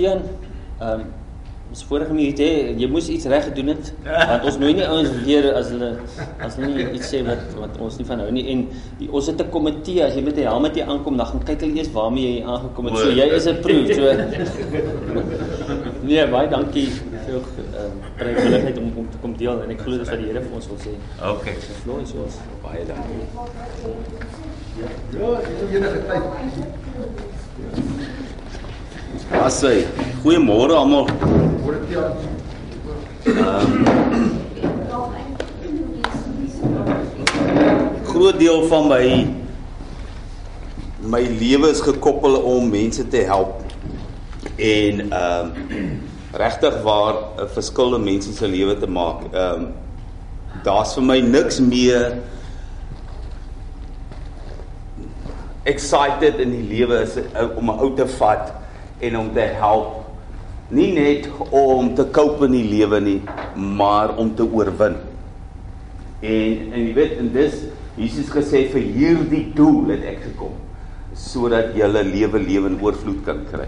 Tian, ehm um, ons vorige minuut hè, jy moes iets reg gedoen het. Want ons nooi nie ouens weer as hulle as hulle nie iets sê wat wat ons nie van hou nie en die, ons het 'n komitee as jy met 'n helmet hier aankom, dan gaan kyk hulle eers waarmee jy aangekom het. So jy is 'n proef. So Nee, baie dankie vir jou ehm vrygeleentheid om om te kom deel en ek glo dis wat die Here vir ons wil sê. Okay. Floor is yours. Baie dankie. Ja, ek het enige tyd. Asai. Goeiemôre almal. Dit ja. Groot deel van my my lewe is gekoppel om mense te help. En ehm um, regtig waar 'n verskil in mense se lewe te maak. Ehm um, daar's vir my niks meer excited in die lewe is uh, om 'n ou te vat en om te help nie net om te cope in die lewe nie maar om te oorwin. En en jy weet en dis Jesus gesê vir hierdie doel het ek gekom sodat 'n lewe lewe in oorvloed kan kry.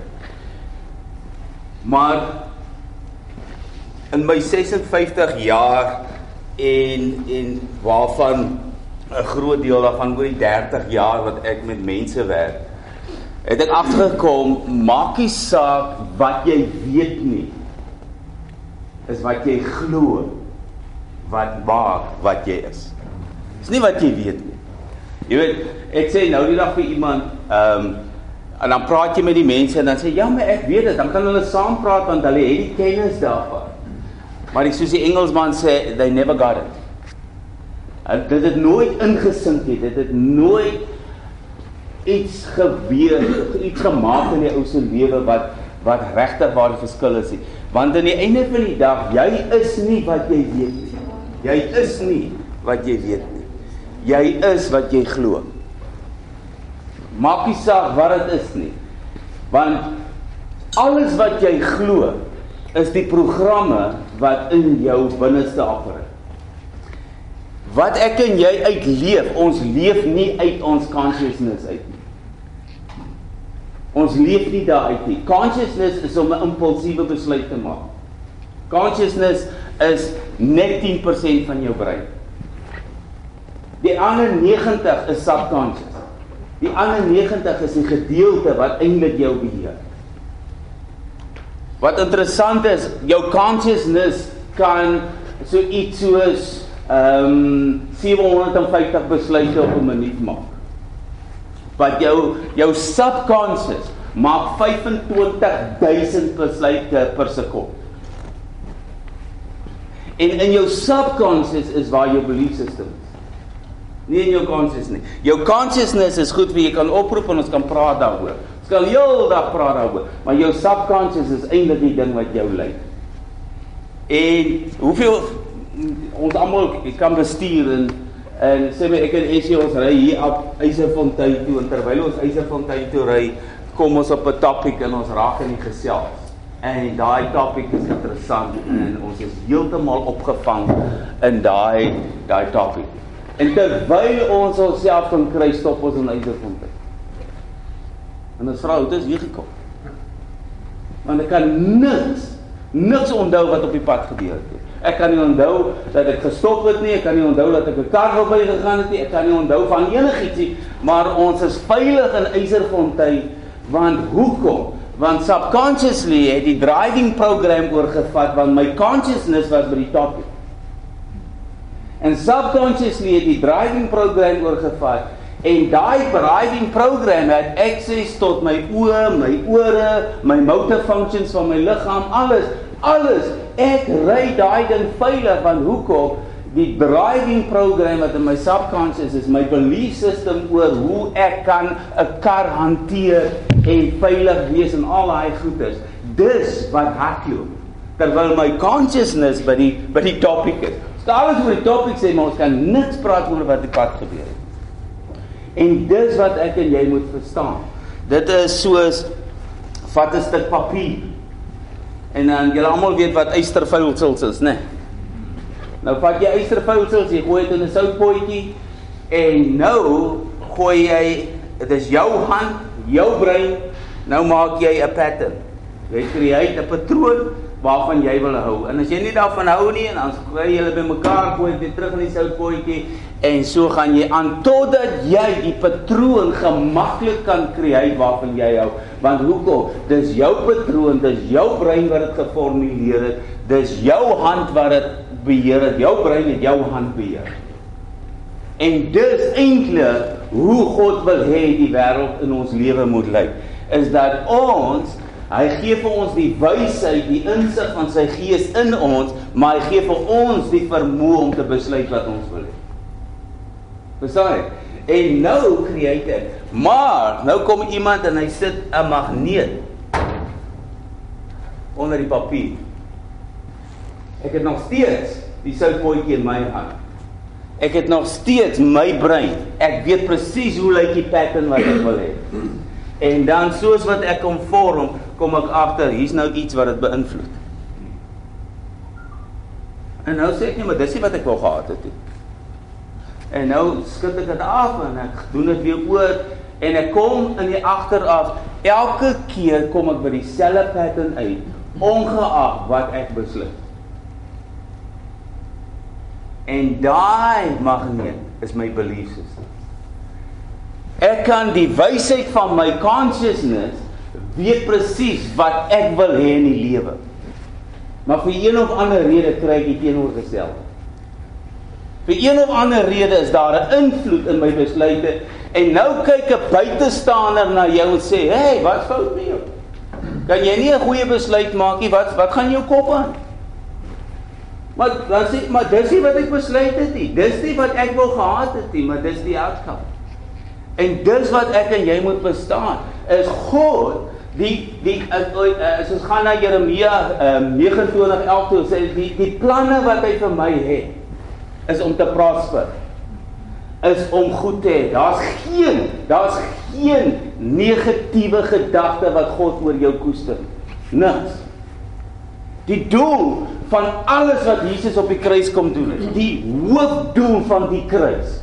Maar in my 56 jaar en en waarvan 'n groot deel daarvan oor die 30 jaar wat ek met mense werk, het ek agtergekom maak nie saak wat jy weet nie. Is wat jy glo wat maak wat jy is. Dis nie wat jy weet nie. Jy weet, ek sê nou die dag vir iemand, ehm um, en dan praat jy met die mense en dan sê ja, maar ek weet dit, dan kan hulle saam praat want hulle het die kennis daarvan. Maar ek soos die Engelsman sê, they never got it. En dit het nooit ingesink nie. Dit het nooit iets gebeur, iets gemaak in die ou se lewe wat wat regtig waar die verskil is nie. Want aan die einde van die dag, jy is nie wat jy weet nie. Jy is nie wat jy weet nie. Jy is wat jy glo. Maak nie saak wat dit is nie. Want alles wat jy glo is die programme wat in jou binneste opereer. Wat ek en jy uitleef, ons leef nie uit ons consciousness uit nie. Ons leef nie daar uit nie. Consciousness is om 'n impulsiewe besluit te maak. Consciousness is net 10% van jou brein. Die ander 90 is subconscious. Die ander 90 is die gedeelte wat eintlik jou beheer. Wat interessant is, jou consciousness kan so iets soos ehm um, 750 besluite op 'n minuut maak. Wat jou jou subconscious maak 25000 besluite per sekond. En in jou subconscious is waar jou belief system is. Nie in jou conscious nie. Jou consciousness is goed wie jy kan oproep en ons kan praat daaroor. Ons kan heeldag praat daaroor, maar jou subconscious is eintlik die ding wat jou lei. En hoeveel ons almal kan bestuur en en sê my ek en Essie ons ry hier op Eiserfontein toe en terwyl ons Eiserfontein toe ry, kom ons op 'n topik en ons raak in die gesels. En daai topik is interessant en ons is heeltemal opgevang in daai daai topik. En terwyl ons onsself kan kry stop ons in Eiserfontein. En ons vra, "Hoe het jy gekom?" Want ek kan niks niks onthou wat op die pad gebeur het nie. Ek kan nie onthou dat ek gestop het nie, ek kan nie onthou dat ek 'n kar verby gegaan het nie, ek kan nie onthou van enigiets nie, maar ons is veilig in Eiserfontein want hoekom? Want subconsciously het die driving program oorgevat want my consciousness was by die top. En subconsciously het die driving program oorgevat en daai driving program het access tot my oë, my ore, my motor functions van my liggaam, alles, alles. Ek ry daai ding veilig want hoekom? Die driving program wat in my subconscious is, my belief system oor hoe ek kan 'n kar hanteer en veilig wees en al daai goeders. Dis wat hardloop. Terwyl my consciousness by die by die topic is. Alles oor die topic sê maar ons kan niks praat oor wat die pad gebeur het. En dis wat ek en jy moet verstaan. Dit is soos vat 'n stuk papier. En dan julle almal weet wat ystervuilsels is, né? Nee? Nou vat jy ystervuilsels, jy gooi dit in 'n soutpotjie en nou gooi jy dit is jou hand, jou brein, nou maak jy 'n pattern. Jy create 'n patroon waarvan jy wil hou. En as jy nie daarvan hou nie en dan kry jy hulle bymekaar gooi weer terug in die soutpotjie en so gaan jy aan totdat jy die patroon gemaklik kan create waarvan jy hou. Want hoekom? Dis jou patroon, dis jou brein wat dit geformuleer het. Dis jou hand wat dit beheer het. Jou brein het jou hand beheer. En dis eintlik hoe God wil hê die wêreld in ons lewe moet lyk. Is dat ons Hy gee vir ons die wysheid, die insig van sy gees in ons, maar hy gee vir ons die vermoë om te besluit wat ons wil hê. Verstaan jy? En nou create ek. Maar nou kom iemand en hy sit 'n magneet onder die papier. Ek het nog steeds die soutpotjie in my hand. Ek het nog steeds my brein. Ek weet presies hoe lyk die pattern wat ek wil hê. En dan soos wat ek hom vorm, kom ek agter, hier's nou iets wat dit beïnvloed. En nou sê ek net, maar dis nie wat ek wou gehad het nie. En nou skud ek dit af en ek doen dit weer oor en ek kom in die agteraf. Elke keer kom ek by dieselfde pattern uit, ongeag wat ek besluit. En daai magneet is my belief system. Ek kan die wysheid van my consciousness weet presies wat ek wil hê in die lewe. Maar vir een of ander rede kry ek die teenoorgestelde. Vir een of ander rede is daar 'n invloed in my besluite en nou kyk 'n buitestander na jou en sê, "Hey, wat fout met jou? Kan jy nie 'n goeie besluit maak nie? Wat wat gaan jou kop aan?" Maar dan sê, "Maar dis nie wat ek besluit het nie. Dis nie wat ek wou gehad het nie, maar dis die outcome." En dis wat ek en jy moet verstaan, is God die die as ons gaan na Jeremia um, 29:11 toe sê die die planne wat hy vir my het is om te prosper. Is om goed te hê. Daar's geen daar's geen negatiewe gedagte wat God oor jou koester. Niks. Die doel van alles wat Jesus op die kruis kom doen is, die hoofdoel van die kruis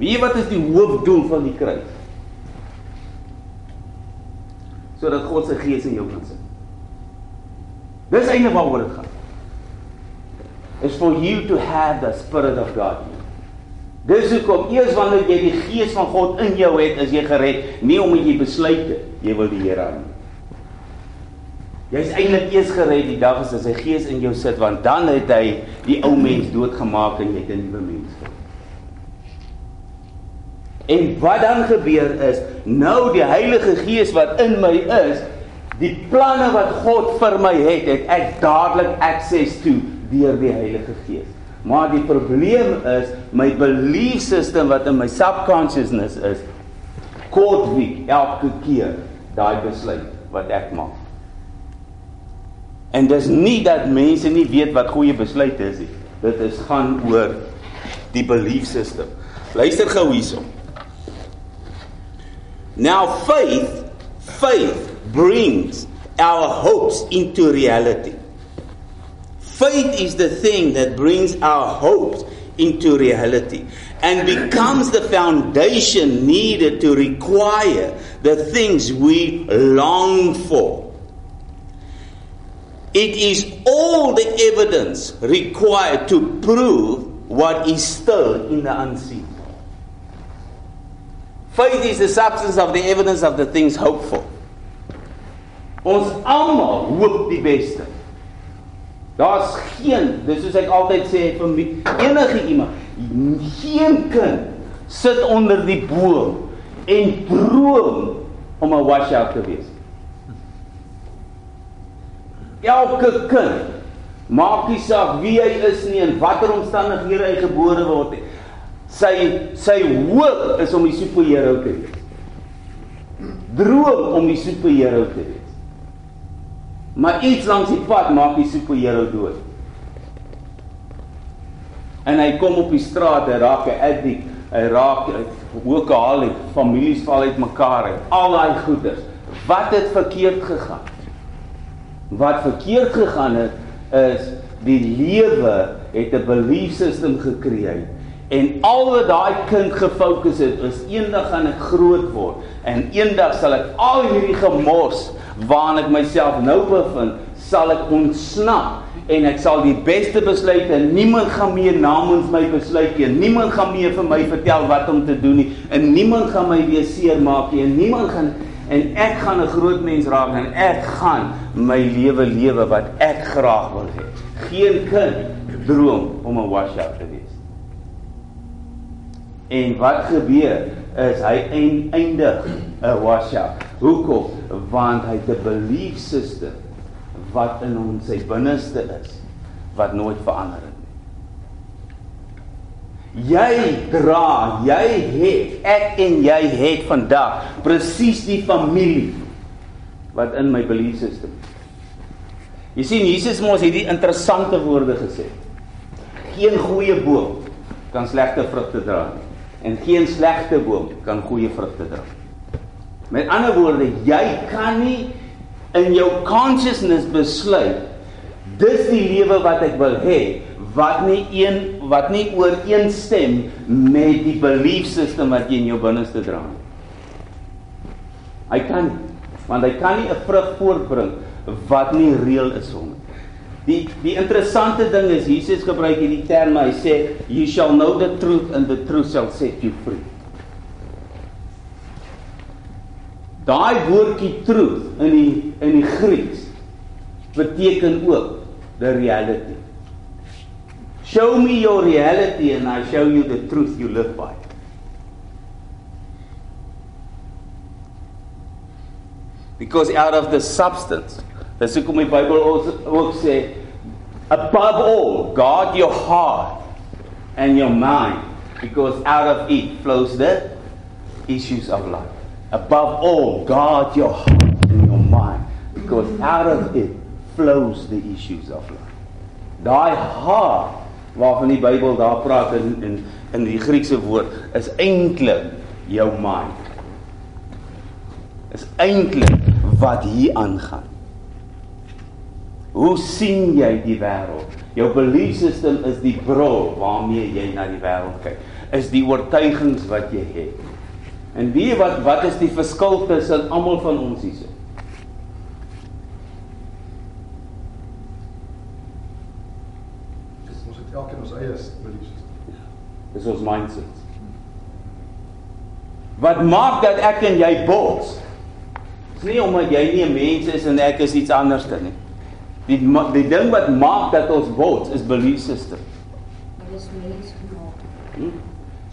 Wie wat is die hoofdoel van die kruis? Sodat God se gees in jou kan sit. Dis eintlik waaroor dit gaan. Is for you to have the spirit of God. Dis hoekom eers wanneer jy die gees van God in jou het, is jy gered, nie omdat jy besluit het jy wil die Here aan. Jy's eintlik eers gered die dag as sy gees in jou sit, want dan het hy die ou mens doodgemaak en jy het 'n nuwe mens geword. En wat dan gebeur is, nou die Heilige Gees wat in my is, die planne wat God vir my het, het ek dadelik access toe deur die Heilige Gees. Maar die probleem is my belief system wat in my subconsciousness is kort week elke keer daai besluit wat ek maak. En dis nie dat mense nie weet wat goeie besluite is nie. Dit is gaan oor die belief system. Luister gou hierson. Now faith, faith brings our hopes into reality. Faith is the thing that brings our hopes into reality and becomes the foundation needed to require the things we long for. It is all the evidence required to prove what is still in the unseen. Faith is the substance of the evidence of the things hoped for. Ons almal hoop die beste. Daar's geen, dis soos ek altyd sê vir my, enige iemand, geen kind sit onder die boom en droom om 'n washout te wees. Elke kind maak nie saak wie hy is nie en watter omstandighede hy gebore word nie. Sy sy hoop is om die superheld te wees. Droom om die superheld te wees. Maar iets langs die pad maak die superheld dood. En hy kom op die straat, hy raak 'n addict, hy raak ook al die families val uitmekaar uit. Al daai goeders. Wat het verkeerd gegaan? Wat verkeerd gegaan het is die lewe het 'n belief system gekreë En al wat daai kind gefokus het is eendag gaan ek groot word en eendag sal ek al hierdie gemors waarna ek myself nou bevind, sal ek ontsnap en ek sal die beste besluite niemand gaan meer namens my besluit nie. Niemand gaan meer vir my vertel wat om te doen nie en niemand gaan my weer seermaak nie. En niemand gaan en ek gaan 'n groot mens raak en ek gaan my lewe lewe wat ek graag wil hê. Geen kind droom om 'n washout te wees. En wat gebeur is hy eindig 'n washout. Hoekom? Want hy het 'n belief system wat in hom sy binneste is wat nooit verander het nie. Jy dra, jy het, ek en jy het vandag presies die familie wat in my belief system. Jy sien Jesus mos het die interessante woorde gesê. Geen goeie boom kan slegte vrugte dra nie en geen slegte boom kan goeie vrugte dra. Met ander woorde, jy kan nie in jou consciousness besluit dis die lewe wat ek wil hê wat nie een wat nie ooreenstem met die belief system wat jy in jou binneste dra nie. Hy kan want hy kan nie 'n vrug voortbring wat nie reël is hom. Die die interessante ding is Jesus gebruik hierdie term hy sê you shall know the truth and the truth shall set you free. Daai woordjie truth in die in die Grieks beteken ook the reality. Show me your reality and I show you the truth you live by. Because out of the substance, dis hoekom die Bybel ook sê above all, guard your heart and your mind because out of it flows the issues of life. Above all, guard your heart and your mind because out of it flows the issues of life. Daai hart waarvan die Bybel daar praat in in in die Griekse woord is eintlik jou mind. Is eintlik wat hier aangaan. Hoe sien jy die wêreld? Jou belief system is die bril waarmee jy na die wêreld kyk. Is die oortuigings wat jy het. En weet wat wat is die verskil tussen almal van ons hierso? Dis ons het elkeen ons eie belief system. Dis ons mindset. Wat maak dat ek en jy bots? Dis nie omdat jy nie 'n mens is en ek is iets anders dan nie. Die die ding wat maak dat ons bots is belief system. Dit is mens gemaak.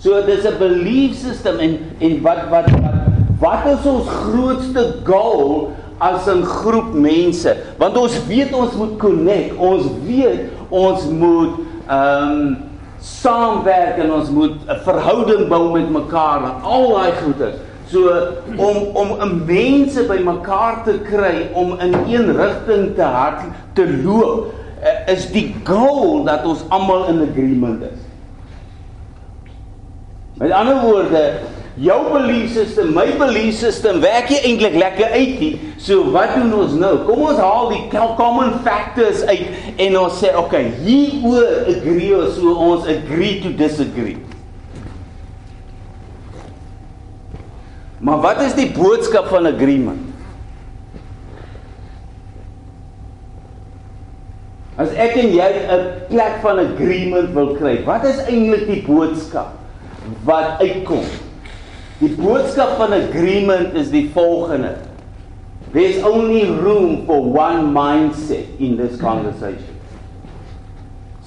So dis 'n belief system en en wat wat wat wat is ons grootste goal as 'n groep mense? Want ons weet ons moet connect. Ons weet ons moet ehm um, saamwerk en ons moet 'n verhouding bou met mekaar en al daai goeie. So om om 'n mense bymekaar te kry om in een rigting te hard te loop eh, is die goal dat ons almal in agreement is. Met ander woorde, jou belief system, my belief system werk nie eintlik lekker uit nie. So wat doen ons nou? Kom ons haal die common factors uit en ons sê, okay, hieroor agree ons, so ons agree to disagree. Maar wat is die boodskap van agreement? As ek en jy 'n plek van agreement wil kry, wat is eintlik die boodskap wat uitkom? Die boodskap van agreement is die volgende. There's only room for one mindset in this conversation.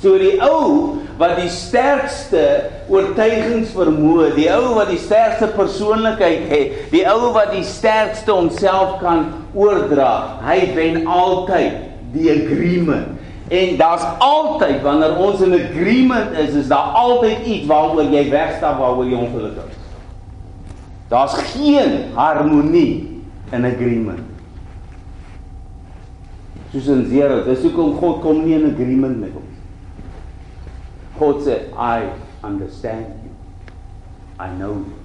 So die ou wat die sterkste oortuigings vermoë, die ou wat die sterkste persoonlikheid het, die ou wat die sterkste homself kan oordra, hy wen altyd die agreement. En daar's altyd wanneer ons in agreement is, is daar altyd iets waaroor jy wegstap waaroor jy ongelukkig is. Daar's geen harmonie in agreement. Soos in zero, dis hoekom God kom nie in agreement met ons. God sê I understand you. I know you.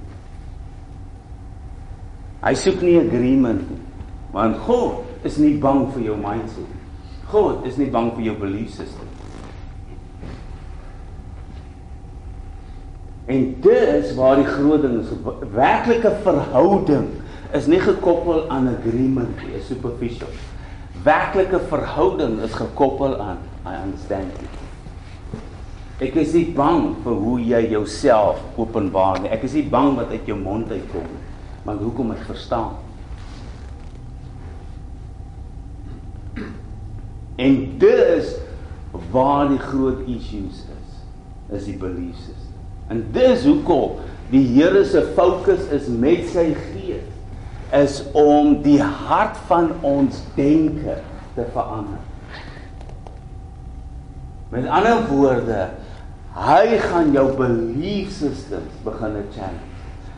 Hy soek nie agreement nie. Want God is nie bang vir jou mindset. God is nie bang vir jou belief system. En dis waar die groot ding is, werklike verhouding is nie gekoppel aan agreement nie, is superficial. Werklike verhouding is gekoppel aan I understand you. Ek is nie bang vir hoe jy jouself openbaar nie. Ek is nie bang wat uit jou mond uitkom nie. Maar hoekom ek verstaan? En dis waar die groot issues is. Is die belief system. En dis hoekom die Here se fokus is met sy gees is om die hart van ons denke te verander. Met ander woorde, hy gaan jou belief systems begin challenge.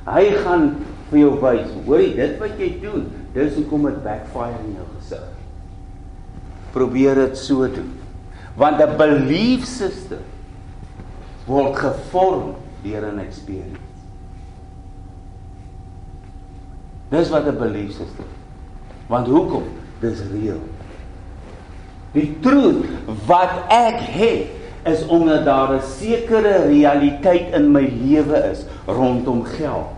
Hy gaan vir jou wys, hoorie, dit wat jy doen, dis hoekom dit backfire in jou gesig. Probeer dit so doen. Want 'n belief system word gevorm deur 'n experience. Dis wat 'n belief system. Want hoekom? Dis reël. Die truth wat ek het is omdat daar 'n sekere realiteit in my lewe is rondom geld,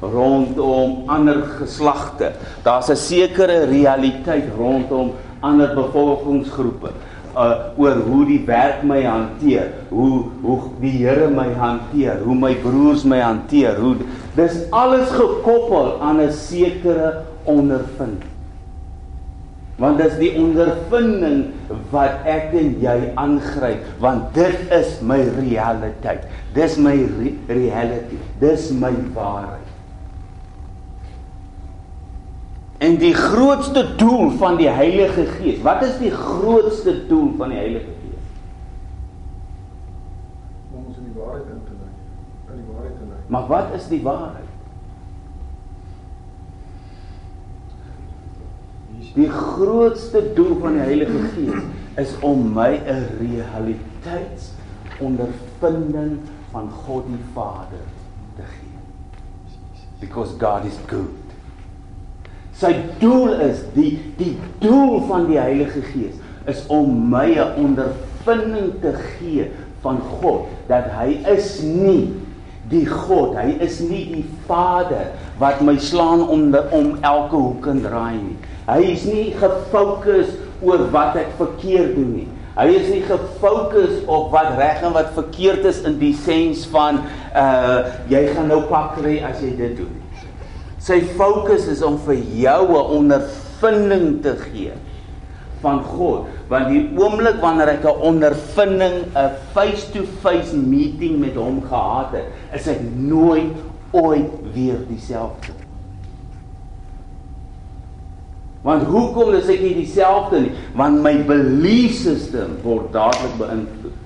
rondom ander geslagte. Daar's 'n sekere realiteit rondom ander bevolkingsgroepe uh oor hoe die werk my hanteer, hoe hoe die Here my hanteer, hoe my broers my hanteer, hoe dis alles gekoppel aan 'n sekere ondervinding. Want dis die ondervinding wat ek en jy aangryp, want dit is my realiteit. Dis my re reality. Dis my waarheid. En die grootste doel van die Heilige Gees. Wat is die grootste doel van die Heilige Gees? Om ons in die waarheid in te lei. In die waarheid te lei. Maar wat is die waarheid? Die grootste doel van die Heilige Gees is om my 'n realiteitsondervinding van God die Vader te gee. Because God is good. Sy doel is die die doel van die Heilige Gees is om my 'n ondervinding te gee van God dat hy is nie die God, hy is nie die Vader wat my slaan om om elke hoek en draai nie. Hy is nie gefokus oor wat ek verkeerd doen nie. Hy is nie gefokus op wat reg en wat verkeerd is in die sens van uh jy gaan nou pak kry as jy dit doen. Sy fokus is om vir jou 'n ondervinding te gee van God, want die oomblik wanneer ek 'n ondervinding, 'n face-to-face meeting met hom gehad het, is ek nooit ooit weer dieselfde. Want hoekom is ek nie dieselfde nie? Want my belief system word dadelik beïnvloed.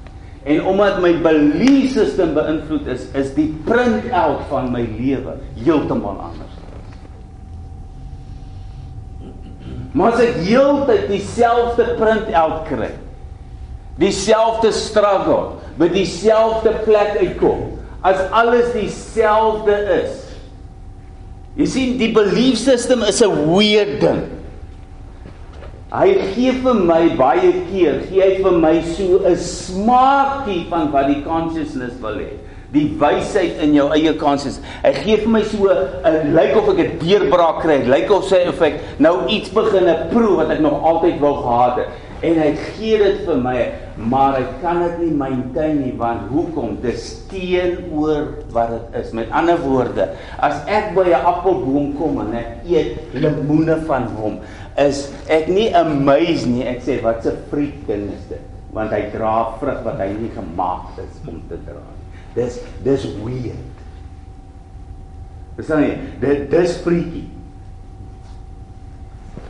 En omdat my belief system beïnvloed is, is die print out van my lewe heeltemal anders. Maar as ek heeltyd dieselfde print out kry, dieselfde struggle, by dieselfde plek uitkom, as alles dieselfde is. Jy sien, die belief system is 'n weird ding. Hy gee vir my baie keer, gee hy vir my so 'n smaakie van wat die consciousness wil hê. Die wysheid in jou eie consciousness. Hy gee vir my so 'n lyk of ek 'n deurbraak kry, lyk of sy of ek nou iets begin proe wat ek nog altyd wou gehad het. En hy gee dit vir my, maar hy kan dit nie maintain nie want hoekom? Dis teenoor wat dit is. Met ander woorde, as ek by 'n appelboom kom en ek eet lemoene van hom, is ek nie amazed nie. Ek sê wat 'n freak ding is dit, want hy dra vrug wat hy nie gemaak is om te dra nie. Dis dis weird. Dis nie dit dis freaky.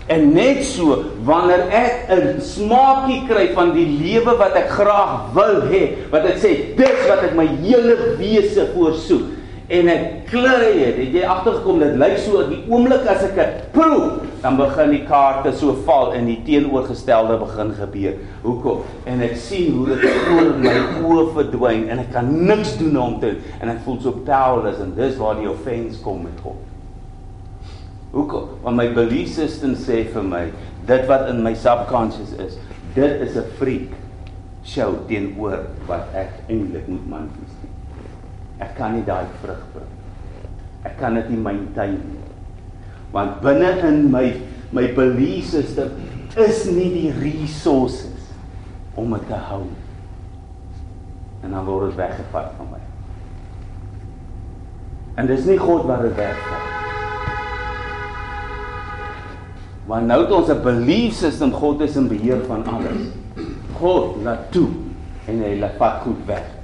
En net so wanneer ek 'n smaakie kry van die lewe wat ek graag wil hê, wat ek sê dis wat ek my hele wese voorsoek en ek kry dit, het jy agtergekom dit lyk so die oomblik as ek dit proe, dan begin die kaarte so val en die teenoorgestelde begin gebeur. Hoekom? En ek sien hoe dit voor my oë verdwyn en ek kan niks doen om te en ek voel so powerless en dis waar die offense kom met God. Hoekom? Want my belief system sê vir my dit wat in my subconscious is, dit is 'n freak show teenoor wat ek eintlik moet manifesteer. Ek kan nie daai vrug bring. Ek kan dit nie maintain nie. Want binne in my my belief system is nie die resources om dit te hou. En dan word dit weggevat van my. En dis nie God wat dit wegvat. Want nou het ons 'n belief system God is in beheer van alles. God laat toe en hy laat vat goed weg.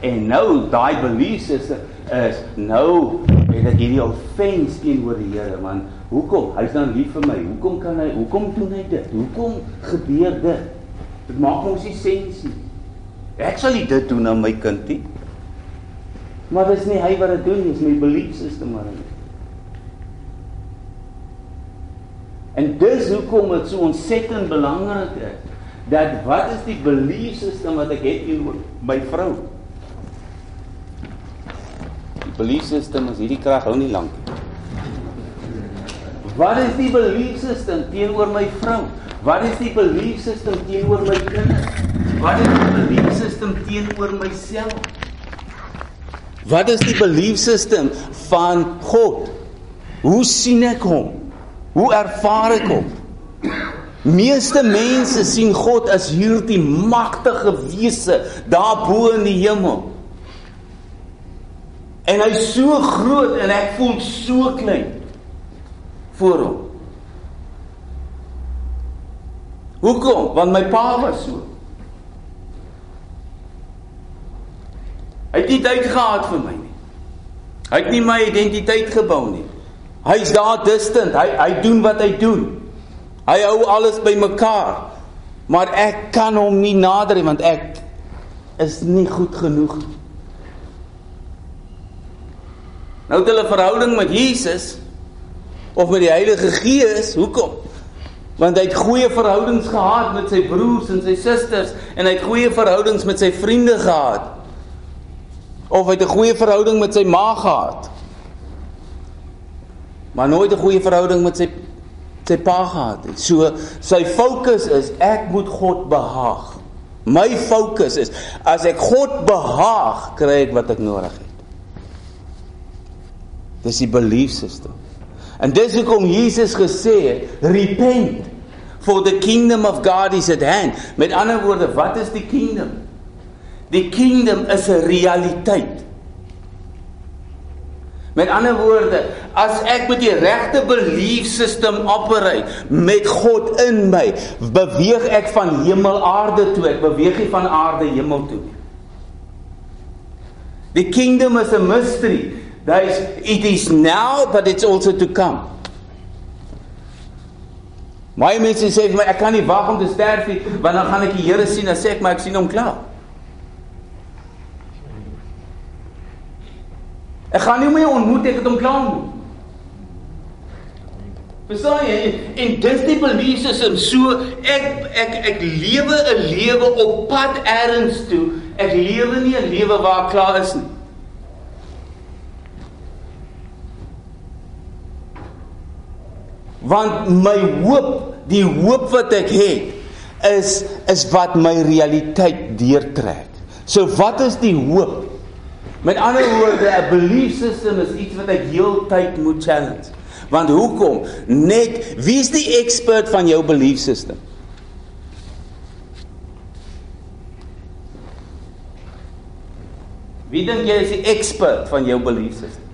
En nou daai belief system is nou het ek hierdie offense teenoor die Here want hoekom? Hy's dan lief vir my. Hoekom kan hy hoekom doen hy dit? Hoekom gebeur dit? Dit maak ons nie sens nie. Ek sal nie dit doen aan my kind nie. Maar dis nie hy wat dit doen nie, dis my belief system maar. En dis hoekom dit so ontsettend belangrik is dat wat is die belief system wat ek het teenoor my vrou? Belief system is hierdie krag hou nie lank nie. Wat is die belief system teenoor my vrou? Wat is die belief system teenoor my kinders? Wat is die belief system teenoor myself? Wat is die belief system van God? Hoe sien ek hom? Hoe ervaar ek hom? Meeste mense sien God as hierdie magtige wese daarbo in die hemel. En hy's so groot en ek voel so klein voor hom. Hoekom? Want my pa was so. Hy het nie tyd gehad vir my nie. Hy het nie my identiteit gebou nie. Hy's daar distant. Hy hy doen wat hy doen. Hy hou alles bymekaar. Maar ek kan hom nie nader nie want ek is nie goed genoeg nie. Nou het hulle verhouding met Jesus of met die Heilige Gees. Hoekom? Want hy het goeie verhoudings gehad met sy broers en sy susters en hy het goeie verhoudings met sy vriende gehad. Of hy het 'n goeie verhouding met sy ma gehad. Maar nooit 'n goeie verhouding met sy sy pa gehad het. So sy fokus is ek moet God behaag. My fokus is as ek God behaag, kry ek wat ek nodig het. Dis die belief system. En dis hoekom Jesus gesê het, repent for the kingdom of God is at hand. Met ander woorde, wat is die kingdom? Die kingdom is 'n realiteit. Met ander woorde, as ek met die regte belief system operate met God in my, beweeg ek van hemel aarde toe, ek beweeg nie van aarde hemel toe nie. The kingdom is a mystery. That is, it is now but it's also to come. Baie mense sê vir my ek kan nie wag om te sterf nie, want dan gaan ek die Here sien en sê ek maar ek sien hom klaar. Ek gaan nie meer ontmoet ek het hom klaar ontmoet. Verstaan jy? En dis die belief system. So ek ek ek lewe 'n lewe op pad elders toe. Ek lewe nie 'n lewe waar ek klaar is nie. Want my hoop, die hoop wat ek het, is is wat my realiteit deurtrek. So wat is die hoop? Met ander woorde, 'n belief system is iets wat ek heeltyd moet challenge. Want hoekom? Net wie is die expert van jou belief system? Wie dink jy is die expert van jou belief system?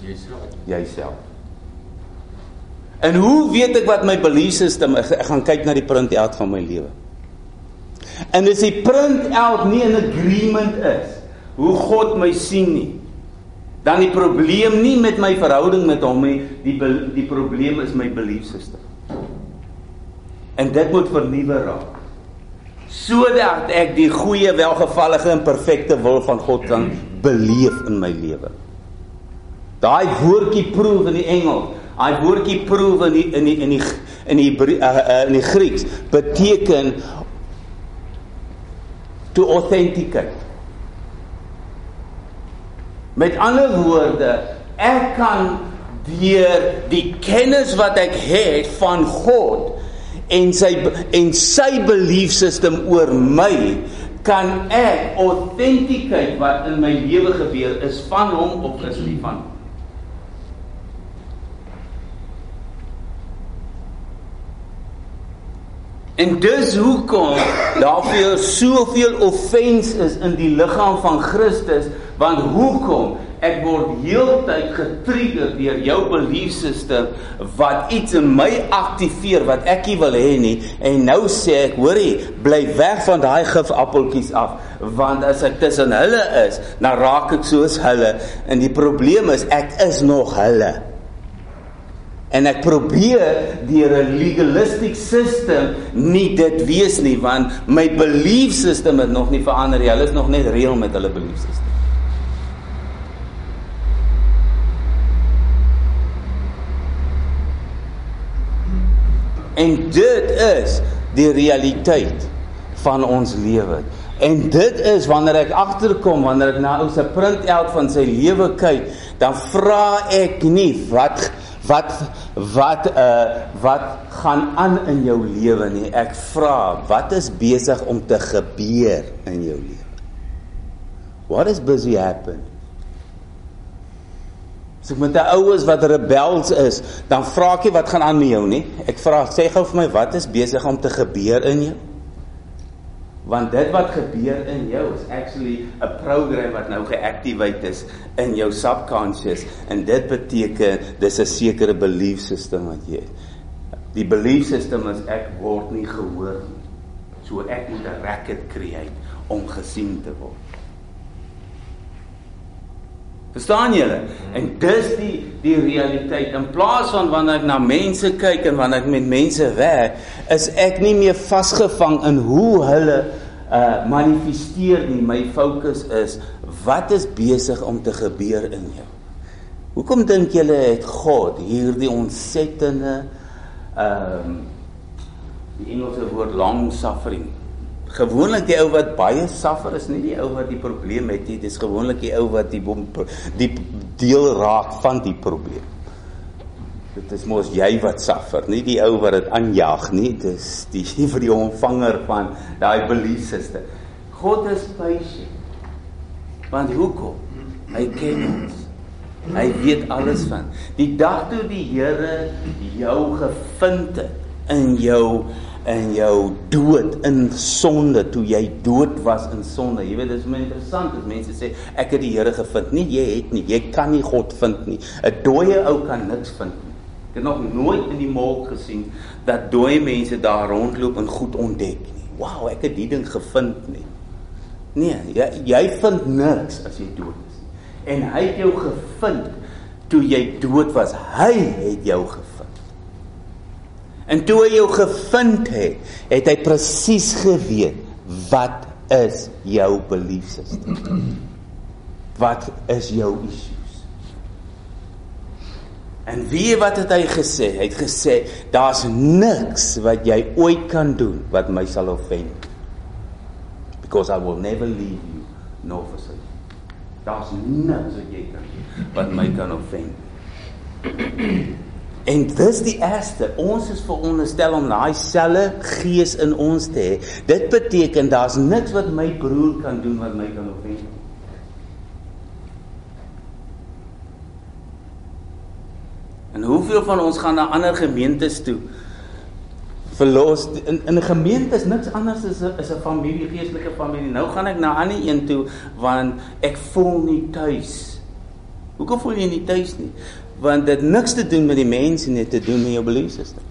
Jouself. Jouself. En hoe weet ek wat my belief system is? Ek gaan kyk na die print out van my lewe. En as die print out nie in agreement is hoe God my sien nie, dan die probleem nie met my verhouding met hom nie, die die probleem is my belief system. En dit moet vernuwe raak. Sodat ek die goeie, welgevallige en perfekte wil van God kan beleef in my lewe. Daai woordjie proef in die Engels, daai woordjie proef in die in die in die in die uh, uh, in die Grieks beteken to authenticate. Met ander woorde, ek kan deur die kennis wat ek het van God en sy en sy belief system oor my kan ek authenticate wat in my lewe gebeur is van hom of is nie van hom. En dis hoekom daar vir jou soveel offense is in die liggaam van Christus, want hoekom? Ek word heeltyd getrigger deur jou belief system wat iets in my aktiveer wat ek nie wil hê nie. En nou sê ek hoorie bly weg van daai gifappeltjies af want as ek tussen hulle is dan raak ek soos hulle. En die probleem is ek is nog hulle En ek probeer deur 'n legalistic system nie dit wees nie want my belief system het nog nie verander nie. Hulle is nog net reël met hulle belief system. En dit is die realiteit van ons lewe. En dit is wanneer ek agterkom wanneer ek na ou se print out van sy lewe kyk, dan vra ek nie wat wat wat uh wat gaan aan in jou lewe nie. Ek vra, wat is besig om te gebeur in jou lewe? What is busy happen? So met die oues wat rebels is, dan vra ek nie wat gaan aan met jou nie. Ek vra, sê gou vir my wat is besig om te gebeur in jou? Want dit wat gebeur in jou is actually 'n program wat nou geactivate is in jou subconscious. En dit beteken dis 'n sekere belief system wat jy die belief system is ek word nie gehoor nie. So ek moet 'n racket create om gesien te word Verstaan julle? En dis die die realiteit. In plaas van wanneer ek na mense kyk en wanneer ek met mense werk, is ek nie meer vasgevang in hoe hulle uh manifesteer nie. My fokus is wat is besig om te gebeur in jou. Hoekom dink julle het God hierdie ontsettende ehm um, die Engelse woord long suffering Gewoonlik die ou wat baie suffer is nie die ou wat die probleem het nie, dis gewoonlik die ou wat die die deel raak van die probleem. Dit is mos jy wat suffer, nie die ou wat dit aanjaag nie, dis die vir die ontvanger van daai belief system. God is patient. Want hoekom? Hy ken ons. Hy weet alles van. Die dag toe die Here jou gevind het in jou in jou dood in sonde toe jy dood was in sonde. Jy weet dit is my interessant as mense sê ek het die Here gevind. Nee, jy het nie. Jy kan nie God vind nie. 'n Dooie ou kan niks vind nie. Ek het nog nooit in die mall gesien dat dooie mense daar rondloop en goed ontdek nie. Wow, ek het die ding gevind nie. Nee, jy jy vind niks as jy dood is. En hy het jou gevind toe jy dood was. Hy het jou gevind. En toe hy jou gevind het, het hy presies geweet wat is jou belief system. Wat is jou issues? En wie wat het hy gesê? Hy het gesê daar's niks wat jy ooit kan doen wat my sal offend. Because I will never leave you nor forsake you. Daar's niks wat jy kan doen wat my kan offend. En dis die eerste, ons is veronderstel om daai selfe gees in ons te hê. Dit beteken daar's niks wat my broer kan doen wat my kan offend. En hoeveel van ons gaan na ander gemeentes toe? Verlos in in 'n gemeente is niks anders as 'n is 'n familie, geestelike familie. Nou gaan ek na 'n ander een toe want ek voel nie tuis. Hoekom voel jy nie tuis nie? Want dit niks te doen met die mense nie te doen met jou belief system.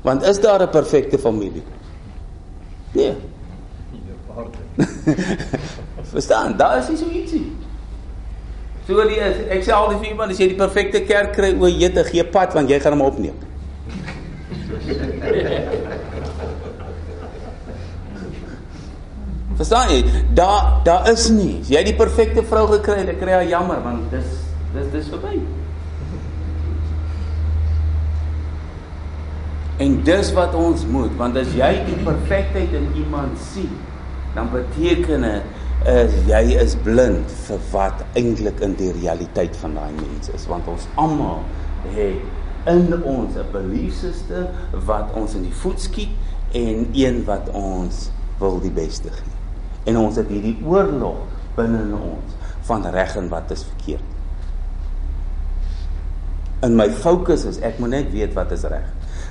Want is daar 'n perfekte familie? Nee. Verstaan, daar is nie so ietsie. So die is, ek sê altyd vir iemand as jy die perfekte kerk kry, o, jy te gee pad want jy gaan hom opneem. Verstaan jy? Daar daar is nie. Jy het die perfekte vrou gekry, ek kry haar jammer want dis dis dis verby. En dis wat ons moet, want as jy die perfektheid in iemand sien, dan beteken dit is jy is blind vir wat eintlik in die realiteit van daai mens is, want ons almal het in ons 'n belief system wat ons in die voet skiet en een wat ons wil die beste gee en ons het hierdie oorlog binne in ons van reg en wat is verkeerd. In my fokus is ek moet net weet wat is reg.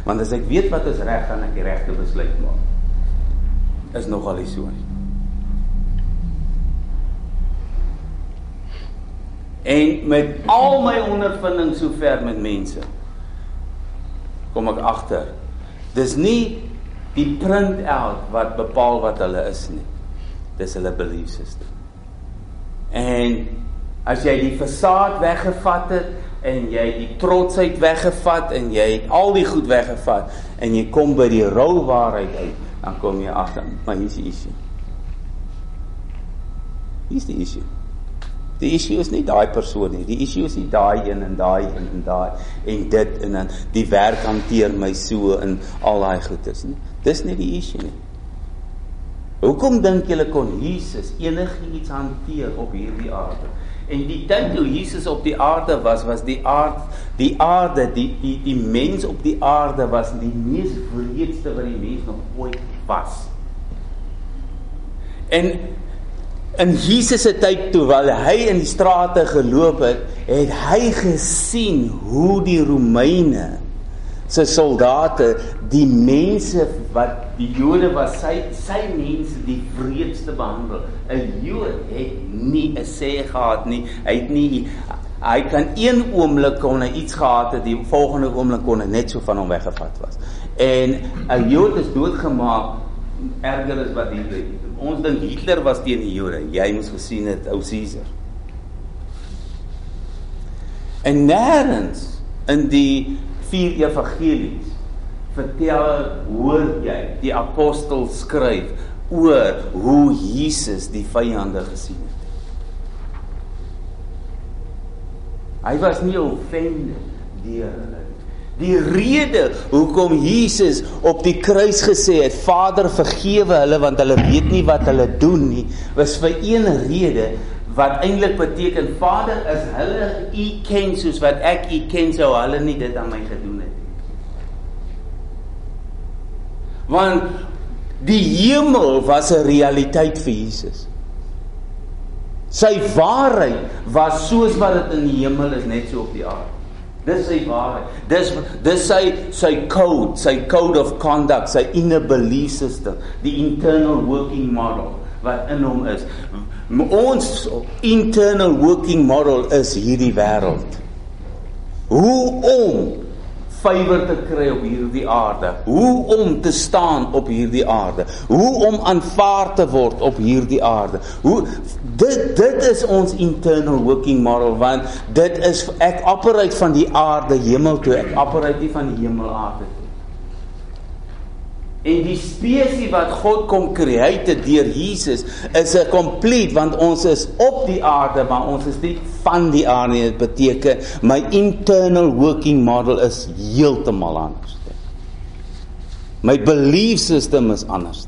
Want as ek weet wat is reg, gaan ek die regte besluit maak. Is nogal nie so nie. En met al my ondervinding sover met mense kom ek agter. Dis nie die print out wat bepaal wat hulle is nie. Dis hulle belief system. En as jy die fasaad weggevat het en jy die trotsheid weggevat en jy het al die goed weggevat en jy kom by die rou waarheid uit, dan kom jy agter, maar hier's die issue. Hier's die issue. Die issue is nie daai persoon nie. Die issue is nie daai een en daai een en daai en dit en dan die werk hanteer my so in al daai goedes nie. Dis nie die issue nie. Hoekom dink julle kon Jesus enigiets hanteer op hierdie aarde? En die tyd toe Jesus op die aarde was, was die aard die aarde, die die die mens op die aarde was die mees wreedste wat die mens nog ooit was. En in Jesus se tyd toe waar hy in die strate geloop het, het hy gesien hoe die Romeine se soldate die mense wat die Jode was sy sy mense die wreedste behandel. 'n Jood het nie 'n sê gehad nie. Hy het nie hy kan een oomblik kon hy iets gehad het, die volgende oomblik kon hy net so van hom weggevat was. En 'n Jood is doodgemaak erger as wat Hitler. Ons dink Hitler was teen die Jode. Jy moes gesien het ou Caesar. En nêrens in die vier evangelies vertel hoor jy die apostel skryf oor hoe Jesus die vyande gesien het. Hy was nie offended deur hulle Die rede hoekom Jesus op die kruis gesê het Vader vergewe hulle want hulle weet nie wat hulle doen nie was vir een rede wat eintlik beteken Vader is hulle u ken soos wat ek u ken sou hulle nie dit aan my gedoen het want die hemel was 'n realiteit vir Jesus sy waarheid was soos wat dit in die hemel is net so op die aarde Dis sy waarheid. Dis dis sy sy code, sy code of conduct, sy inner belief system, die internal working model wat in hom is. Ons internal working model is hierdie wêreld. Hoe om favour te kry op hierdie aarde. Hoe om te staan op hierdie aarde. Hoe om aanvaar te word op hierdie aarde. Hoe dit dit is ons internal working model want dit is ek operate van die aarde hemel toe. Ek operate nie van die hemel aarde toe. En die spesies wat God kom create deur Jesus is 'n complete want ons is op die aarde maar ons is nie van die aarde nie. Dit beteken my internal working model is heeltemal anders. My belief system is anders.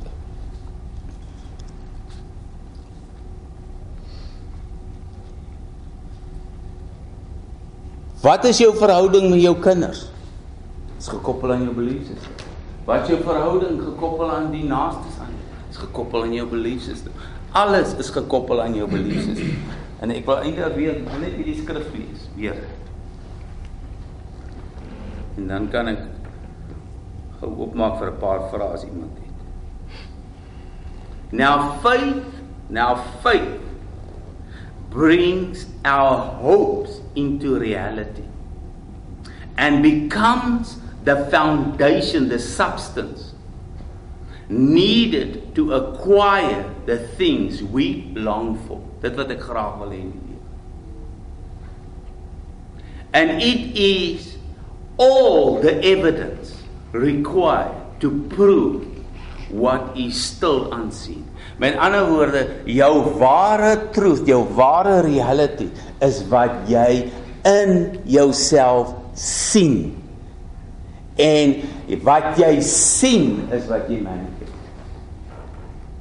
Wat is jou verhouding met jou kinders? Dit is gekoppel aan jou belief system. Wat jou verhouding gekoppel aan die naaste aan? Is gekoppel aan jou belief system. Alles is gekoppel aan jou belief system. En ek wil eintlik weer net hierdie skrif lees weer. En dan kan ek gou oopmaak vir 'n paar vrae as iemand het. Now faith, now faith brings our hopes into reality and becomes the foundation, the substance needed to acquire the things we long for. Dit wat ek graag wil hê in die lewe. And it is all the evidence required to prove what is still unseen. Met ander woorde, jou ware truth, jou ware reality is wat jy in jouself sien en wat jy sien is wat jy manifesteer.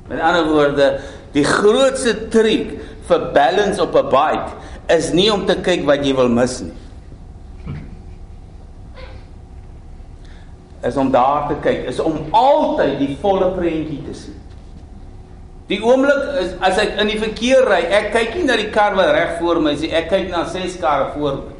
Met ander woorde, die grootste triek vir balance op 'n bike is nie om te kyk wat jy wil mis nie. Is om daar te kyk, is om altyd die volle prentjie te sien. Die oomblik is as ek in die verkeer ry, ek kyk nie na die kar wat reg voor my is nie, ek kyk na ses karre voor my.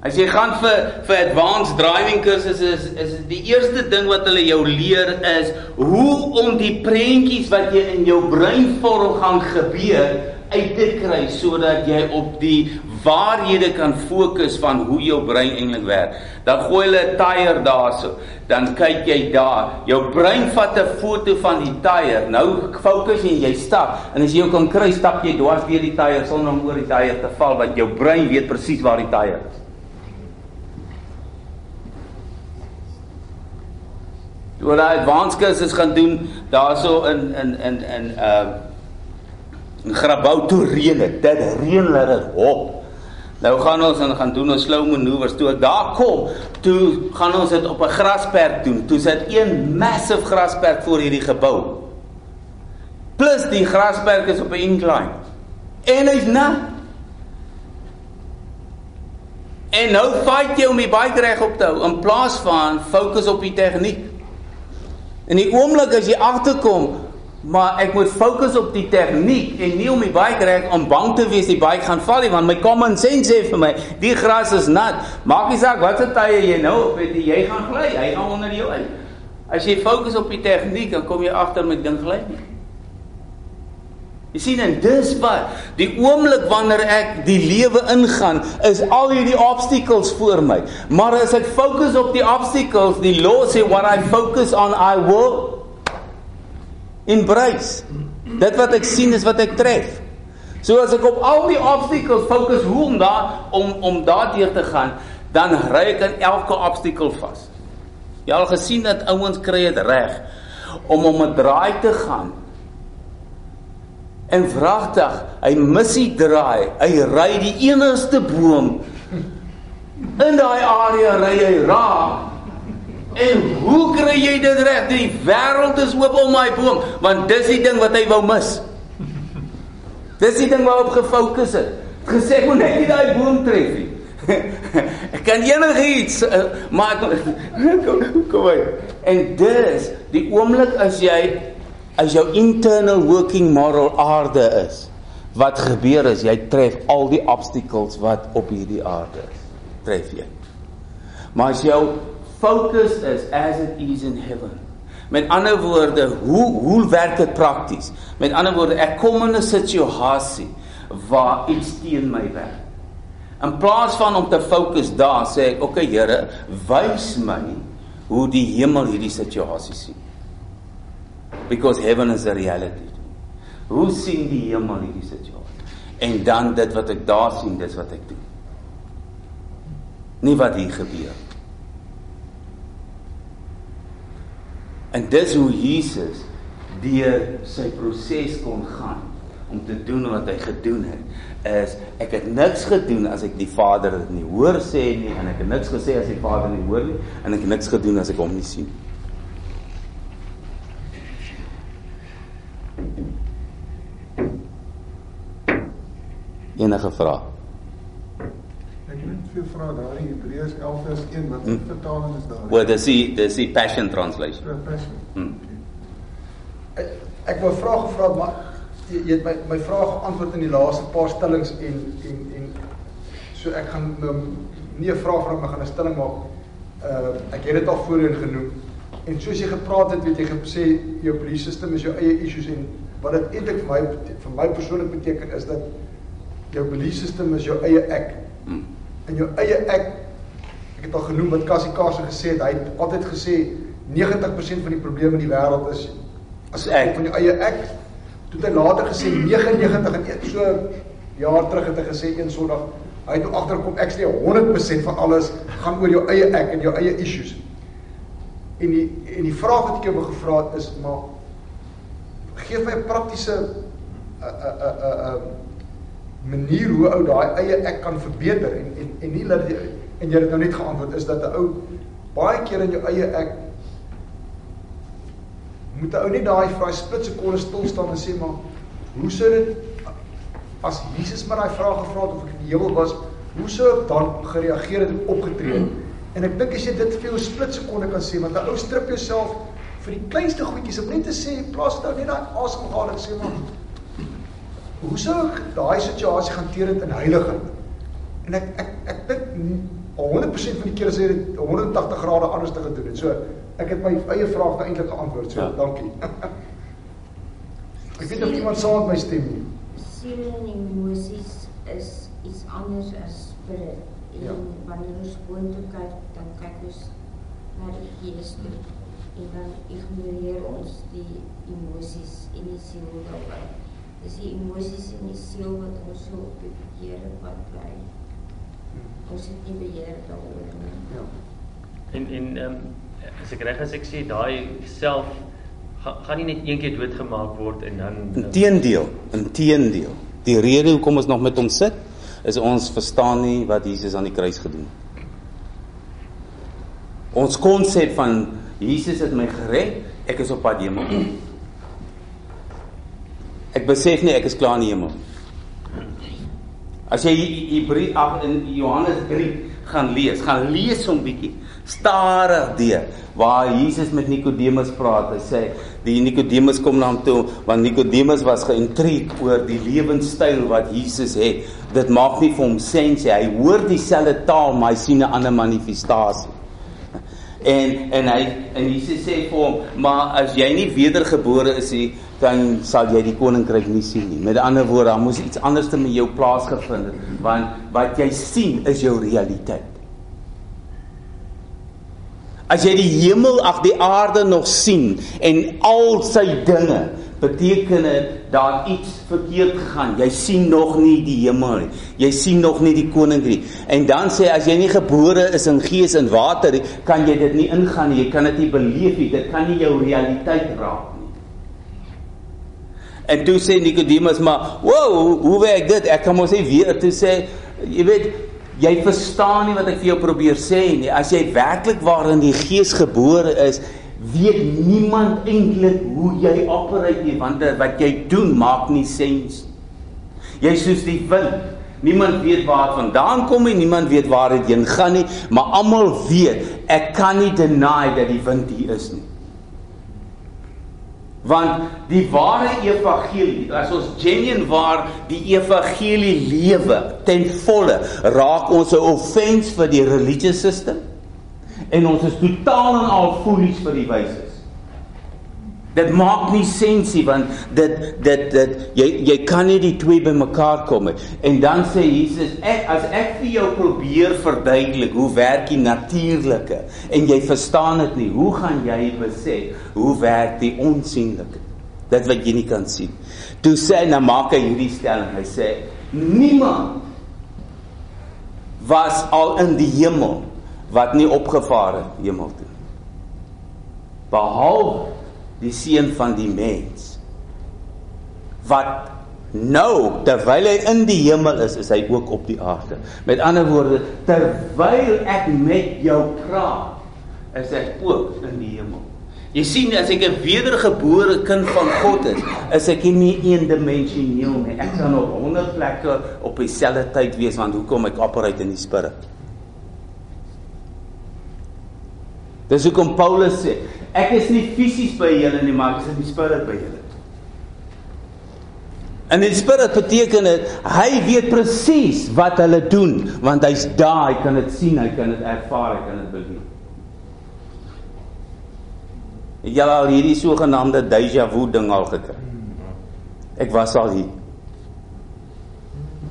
As jy gaan vir vir advanced driving kursusse is is die eerste ding wat hulle jou leer is hoe om die prentjies wat jy in jou brein vorm gaan gebeur uit te kry sodat jy op die waarhede kan fokus van hoe jou brein eintlik werk. Dan gooi hulle 'n tyre daarso. Dan kyk jy daar. Jou brein vat 'n foto van die tyre. Nou fokus jy en jy stap. En as jy kan kry, stap jy dwars deur die tyre sonder om oor die tyre te val want jou brein weet presies waar die tyre is. Toe hulle advanced kursus gaan doen daarso in in in in uh in Grabouw toe reën dit. Dit reën laat dit hop. Nou gaan ons en gaan doen ons slow maneuvers. Toe ek daar kom, toe gaan ons dit op 'n grasperk doen. Toe sit een massive grasperk voor hierdie gebou. Plus die grasperk is op 'n incline. En hy's nat. En nou fight jy om die bike reg op te hou in plaas van fokus op die tegniek. In die oomblik as jy agterkom, maar ek moet fokus op die tegniek en nie om die bike reg om bang te wees die bike gaan val nie want my common sense sê vir my, die gras is nat. Maak nie saak wat se tye jy nou op het, jy gaan gly, hy gaan onder jou uit. As jy fokus op die tegniek, dan kom jy agter met ding gly nie. Jy sien en dis wat die oomblik wanneer ek die lewe ingaan is al hierdie obstacles voor my. Maar as ek fokus op die obstacles, die law sê what I focus on I will embrace. Dit wat ek sien is wat ek tref. So as ek op al die obstacles fokus hoe om daar om om daardeur te gaan, dan ry ek in elke obstacle vas. Jy al gesien dat ouens kry dit reg om om 'n draai te gaan En vragtig, hy mis die draai. Hy ry die enigste boom in daai area ry hy raak. En hoe kry jy dit reg? Die wêreld is oop om my boom, want dis die ding wat hy wou mis. Dis die ding waarop gefokus het. Gesê moet net nie daai boom tref nie. Ek kan enigiets uh, maar kom kom maar. En dis die oomblik as jy as jou internal working moral aarde is, wat gebeur is jy tref al die obstacles wat op hierdie aarde is. Tref jy. Maar as jou focus is as it is in heaven. Met ander woorde, hoe hoe werk dit prakties? Met ander woorde, ek kom in 'n situasie waar iets teen my werk. In plaas van om te fokus daar, sê ek, "Oké okay, Here, wys my hoe die hemel hierdie situasie sien." Because heaven is a reality. Hoe sien die hemel hierdie situasie? En dan dit wat ek daar sien, dis wat ek doen. Nie wat hier gebeur. En dis hoe Jesus deur sy proses kon gaan om te doen wat hy gedoen het is ek het niks gedoen as ek die Vader dit nie hoor sê nie en ek het niks gesê as die Vader nie hoor nie en ek het niks gedoen as ek hom nie sien nie Enige vrae? Ek het veel vrae daar in Hebreërs 11 vers 1 wat hmm. vertaling is daar? Well, dis die dis die Passion translation. Passion. Hmm. Ek, ek wou vra gevra maar jy, jy het my my vraag geantwoord in die laaste paar stellings en en en so ek gaan nou nie 'n vraag vra maar gaan 'n stelling maak. Uh ek het dit al voorheen genoem. En soos jy gepraat het, weet jy gesê jou belief system is jou eie issues en wat dit eintlik vir my vir my persoonlik beteken is dat jou belief system is jou eie ek. Hmm. En jou eie ek ek het al genoem wat Cassie Carson gesê het, hy het altyd gesê 90% van die probleme in die wêreld is as ek van jou eie ek. Toe het hy later gesê 99 en een so jaar terug het hy gesê een Sondag hy het agterkom ek sê 100% van alles gaan oor jou eie ek en jou eie issues. En die en die vraag wat ek jou gevra het is maar gee my 'n praktiese 'n 'n 'n manier hoe ou daai eie ek kan verbeter en en en nie dat jy en jy het nou net geantwoord is dat 'n ou baie keer in jou eie ek moet 'n ou net daai vrae split sekonde stil staan en sê maar hoe sou dit as Jesus maar daai vraag gevra het of ek in die hemel was hoe sou ek dan gereageer het en opgetree en ek dink as jy dit vir jou split sekonde kan sê want 'n ou strip jouself vir die kleinste goedjies om net te sê plaas nou net daai asemhaling sê maar hoe sou ek daai situasie hanteer het in heiliging? En ek ek ek dink al 100% van die kere sê dit 180 grade anders te gedoen het. So ek het my eie vraag daai eintlik geantwoord. So Ja. dankie. ek weet of iemand saam met my stem nie. Siel en emosies is iets anders as spirit. En Ja. wanneer ons boontoe kyk, dan kyk ons na die gees toe. En dan ignoreer ons die emosies en die siel daarby. Dis die emosies en die siel wat ons so op die verkeerde pad bly. Ons het nie beheer daaroor nie. Ja. En en ehm um, as ek reg as ek sê daai self gaan gaan nie net een keer doodgemaak word en dan Inteendeel, inteendeel. Die rede hoekom ons nog met hom sit is ons verstaan nie wat Jesus aan die kruis gedoen het. Ons konsep van Jesus het my gered, ek is op pad hemel. Ek besef nie ek is klaar in die hemel. As jy Hebreë ag in Johannes 3 gaan lees, gaan lees hom bietjie stadig deur waar Jesus met Nikodemus praat. Hy sê die Nikodemus kom na hom toe want Nikodemus was geïntrigeerd oor die lewenstyl wat Jesus het. Dit maak nie vir hom sin sê hy hoor dieselfde taal maar hy sien 'n ander manifestasie. En en hy en Jesus sê vir hom, maar as jy nie wedergebore is nie, dan sal jy die koninkryk nie sien nie. Met ander woorde, daar moes iets anders te met jou plaasgevind het, want wat jy sien is jou realiteit. As jy die hemel ag die aarde nog sien en al sy dinge beteken dit daar iets verkeerd gegaan. Jy sien nog nie die hemel nie. Jy sien nog nie die koninkryk nie. En dan sê as jy nie gebore is in gees en water nie, kan jy dit nie ingaan nie. Jy kan dit nie beleef nie. Dit kan nie jou realiteit raak nie. En toe sê Nikodemus maar, "Wow, hoe werk dit? Ek kan mos nie weer toe sê, jy weet, jy verstaan nie wat ek vir jou probeer sê nie. As jy werklik waar in die gees gebore is, weet niemand eintlik hoe jy operate nie, want wat jy doen maak nie sens nie. Jy soos die wind. Niemand weet waar dit vandaan kom nie, niemand weet waar dit heen gaan nie, maar almal weet ek kan nie deny dat die wind hier is nie. Want die ware evangelie, as ons genuine waar die evangelie lewe ten volle, raak ons 'n offense vir die religious system en ons is totaal en al foolies vir die wyses. Dit maak nie sens nie want dit dit dit jy jy kan nie die twee bymekaar kom nie. En dan sê Jesus, ek as ek vir jou probeer verduidelik hoe werk die natuurlike en jy verstaan dit nie, hoe gaan jy besef hoe werk die onsigbare? Dit wat jy nie kan sien. Toe sê hy nou maak hy hierdie stelling. Hy sê niemand was al in die hemel wat nie opgevaar het hemel toe. Behalwe die seun van die mens wat nou terwyl hy in die hemel is is hy ook op die aarde. Met ander woorde terwyl ek met jou praat is ek ook in die hemel. Jy sien as ek 'n wedergebore kind van God is is ek nie eendimensioneel nie. Ek kan op 100 plekke op dieselfde tyd wees want hoekom ek operate in die spirit Dis hoekom Paulus sê, ek is nie fisies by julle nie, maar ek is in die spirit by julle. En die spirit beteken dit hy weet presies wat hulle doen, want hy's daar, hy kan dit sien, hy kan dit ervaar, hy kan dit beleef. Het jy al hierdie sogenaamde déjà vu ding al gekry? Ek was al hier.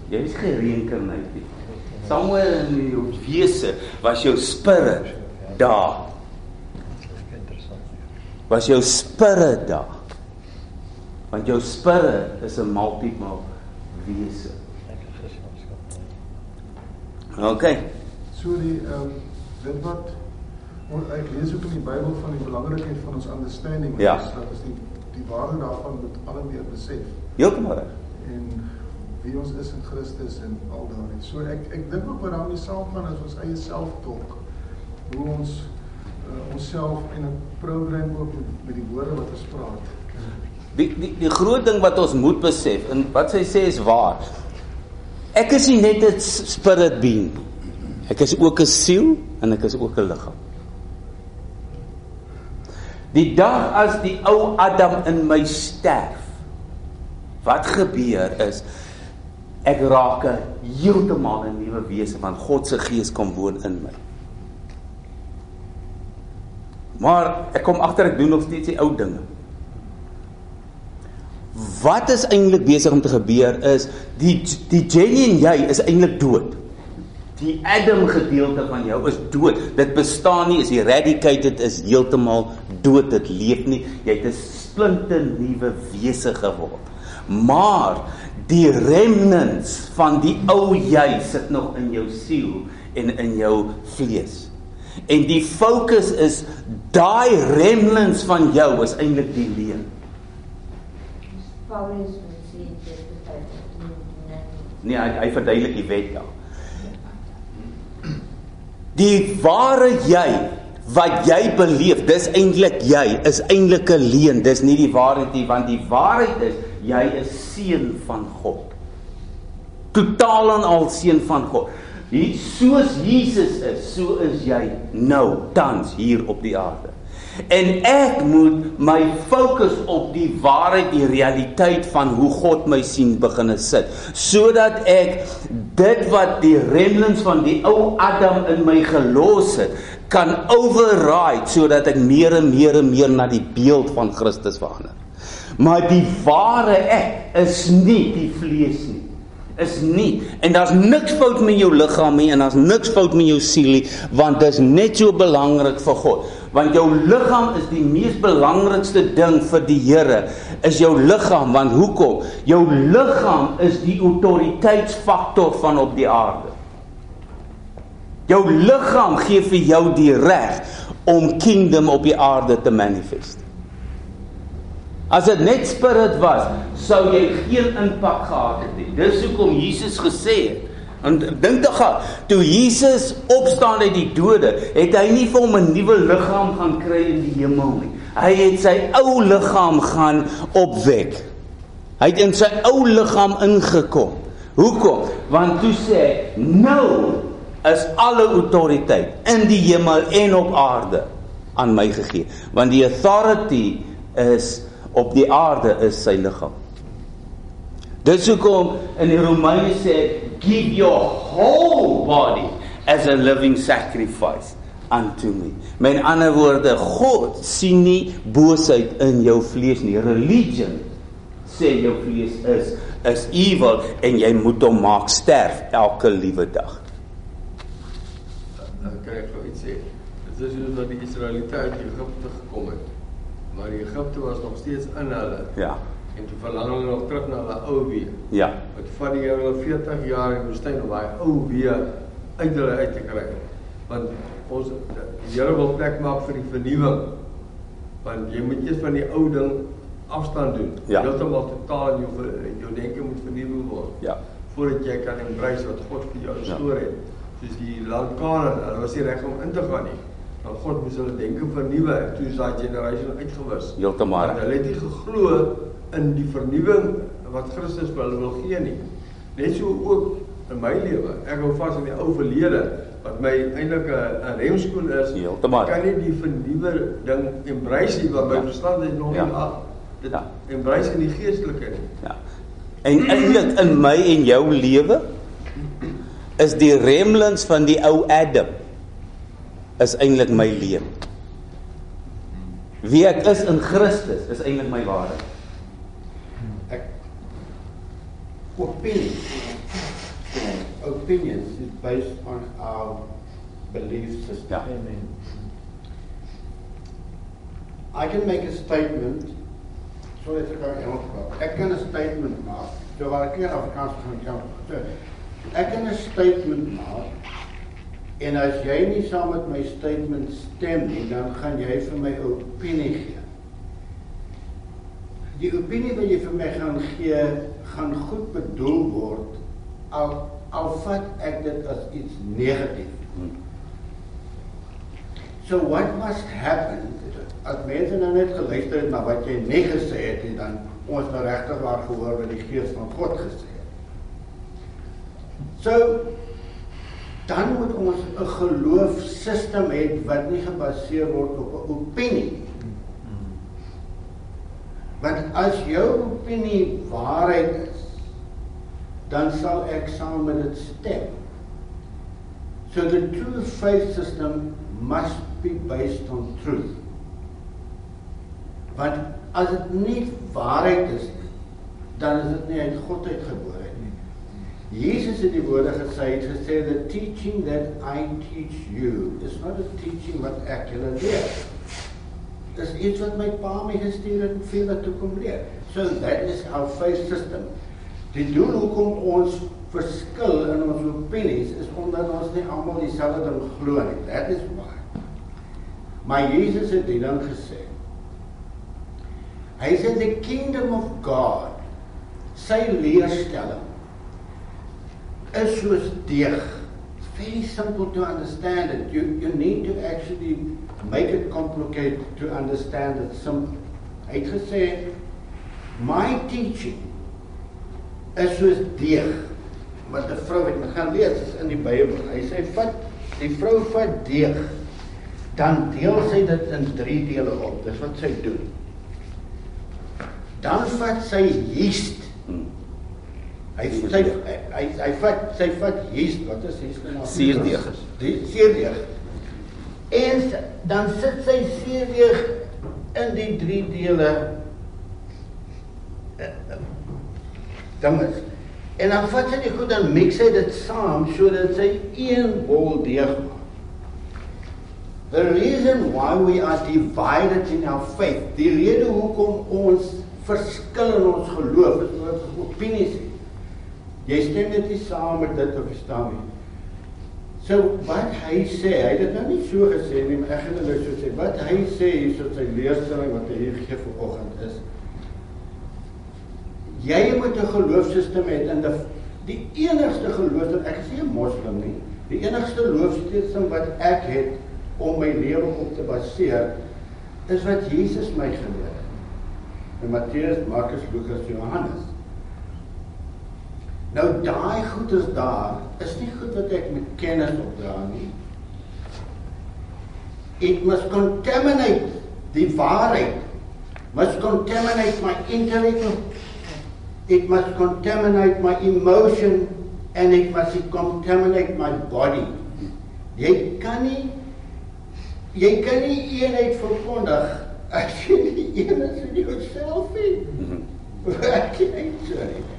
Jy is gereïnkarneer nie. Somewhere in jou wese was jou spirit daar was jou spirit daar. Want jou spirit is 'n multiple wese. OK. So die ehm um, dit wat ek lees ook in die Bybel van die belangrikheid van ons understanding Ja. is dat ons die die waarde daarvan moet al meer besef Heeltemal reg. en wie ons is in Christus en al daardie. So ek ek dink ook wat daarmee saamgaan is ons eie selftolk. Hoe ons uh, onsself en 'n program ook met, met die woorde wat ons praat. Die die die groot ding wat ons moet besef en wat sy sê is waar. Ek is nie net 'n spirit being. Ek is ook 'n siel en ek is ook 'n liggaam. Die dag as die ou Adam in my sterf, wat gebeur is ek raak 'n heeltemal 'n nuwe wese want God se gees kom woon in my. Maar ek kom agter ek doen nog steeds die ou dinge. Wat is eintlik besig om te gebeur is die die Jenny en jy is eintlik dood. Die Adam gedeelte van jou is dood. Dit bestaan nie, is eradicated, is heeltemal dood. Dit leef nie. Jy het 'n splinte nuwe wese geword. Maar die remnants van die ou jy sit nog in jou siel en in jou vlees. En die fokus is daai remnants van jou is eintlik die leuen. Paulus sê dit is Nee, hy, hy verduidelik die wet daar. Die ware jy wat jy beleef, dis eintlik jy, is eintlik 'n leuen. Dis nie die waarheid nie, want die waarheid is jy is seun van God. Totaal en al seun van God. Hier soos Jesus is, so is jy nou tans hier op die aarde. En ek moet my fokus op die waarheid, die realiteit van hoe God my sien beginne sit, sodat ek dit wat die remnants van die ou Adam in my gelos het, kan override sodat ek meer en meer en meer na die beeld van Christus verander. Maar die ware ek is nie die vlees nie is nie. En daar's niks fout met jou liggaam nie en daar's niks fout met jou siel nie want dit is net so belangrik vir God. Want jou liggaam is die mees belangrikste ding vir die Here is jou liggaam. Want hoekom? Jou liggaam is die autoriteitsfaktor van op die aarde. Jou liggaam gee vir jou die reg om kingdom op die aarde te manifest As dit net spirit was, sou jy geen impak gehad het nie. Dis hoekom Jesus gesê het. En dink tog gaan, toe Jesus opstaan uit die dode, het hy nie vir hom 'n nuwe liggaam gaan kry in die hemel nie. Hy het sy ou liggaam gaan opwek. Hy het in sy ou liggaam ingekom. Hoekom? Want toe sê hy, nou is alle autoriteit in die hemel en op aarde aan my gegee. Want die authority is op die aarde is sy liggaam. Dis hoekom in die Romeine sê give your whole body as a living sacrifice unto me. Met ander woorde, God sien nie boosheid in jou vlees nie. Religion sê jou vlees is is evil en jy moet hom maak sterf elke liewe dag. Dan kan ek gou iets sê. Dit is soos wat die Israeliete uit Egipte gekom het. Maar Egipte was nog steeds in hulle. Ja. En toe verlang hulle nog terug na hulle ou weer. Ja. Wat van die Here 40 jaar in die woestyn om daai ou weer uit hulle uit te kry. Want ons die Here wil plek maak vir die vernuwing. Want jy moet eers van die ou ding afstand doen. Ja. Heeltemal totaal jou jou denke moet vernuwe word. Ja. Voordat jy kan embrace wat God vir jou Ja. gestoor het. Soos die land Kanaan, hulle was nie reg om in te gaan nie. Want God moes hulle denke vernuwe toe is daai generation uitgewis. Heeltemal reg. Hulle het nie geglo in die vernuwing wat Christus vir hulle wil gee nie. Net so ook in my lewe. Ek hou vas aan die ou verlede wat my eintlik 'n remskoen is. Heeltemal. Kan nie die vernuwe ding embrace nie want my Ja. verstand is nog Ja. nie af. Dit Ja. embrace in die geestelike nie. Ja. En eintlik in my en jou lewe is die remnants van die ou Adam is eintlik my lewe. Wie ek is in Christus is eintlik my waarheid. Ek opinion opinions is based on our belief system. Ja. Amen. I can make a statement so dat ek kan Engels praat. Ek kan 'n statement maak. So wat ek in Afrikaans gaan kan. Ek kan 'n statement maak en as jy nie saam met my statement stem nie, dan gaan jy vir my 'n opinie gee. Die opinie wat jy vir my gaan gee, gaan goed bedoel word al al vat ek dit as iets negatief. So what must happen as mense nou net geluister het na wat jy nie gesê het nie dan ons nou regtig waar gehoor wat die gees van God gesê het. So dan moet ons 'n geloofssisteem hê wat nie gebaseer word op 'n opinie nie. Want as jou opinie waarheid is, dan sal ek saam met dit stem. So the true faith system must be based on truth. Want as dit nie waarheid is nie, dan is dit nie uit God uitgebore. Jesus het die woorde gesê, hy het gesê the teaching that I teach you is not a teaching wat ek julle leer. Dis iets wat my pa my gestuur het om vir toe kom leer. So that is our faith system. Die doel hoekom ons verskil in ons opinies is omdat ons nie almal dieselfde ding glo nie. That is why. Maar Jesus het dit dan gesê. Hy sê the kingdom of God sy leerstelling is soos deeg. It's very simple to understand it. You you need to actually make it complicated to understand it. Some hy het gesê my teaching is soos deeg wat 'n vrou het gaan lees is in die Bybel. Hy sê vat die vrou vat deeg dan deel sy dit in 3 dele op. Dis wat sy doen. Dan vat sy yeast. Hy sy hy hy vat sy vat yeast. Wat is yeast nou? Suurdeeg. Die suurdeeg. En dan sit sy suurdeeg in die 3 dele dan is en dan vat sy dit goed dan mix hy dit saam sodat sy een bol deeg maak. The reason why we are divided in our faith, die rede hoekom ons verskil in ons geloof is omdat ons opinies het. Jy stem net nie saam met dit of jy staan nie. So wat hy sê, hy het dit nou nie so gesê nie, maar ek gaan dit nou so sê. Wat hy sê hier so sy leerstelling wat hy hier gee vanoggend is jy moet 'n geloofssisteem hê en die, die enigste geloof wat ek nie 'n moslim nie. Die enigste geloofssisteem wat ek het om my lewe op te baseer is wat Jesus my geleer het. In Matteus, Markus, Lukas, Johannes. Nou daai goed is daar, is nie goed wat ek met kennis opdra nie. It must contaminate die waarheid. Must contaminate my intellect. It must contaminate my emotion and it must contaminate my body. Jy kan nie jy kan nie eenheid verkondig as jy nie eenheid in jouself het. Ek kan nie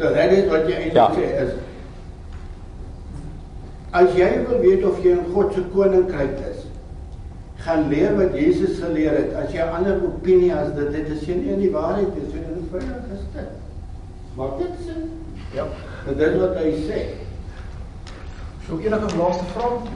so dat is wat jy eintlik Ja. sê is as jy wil weet of jy in God se koninkryk is, gaan leer wat Jesus geleer het. As jy ander opinie as dit het, is nie in die waarheid is, jy is in vyand gestel. Maak dit sin? Ja. Dit is wat hy sê. So enige laaste vraag?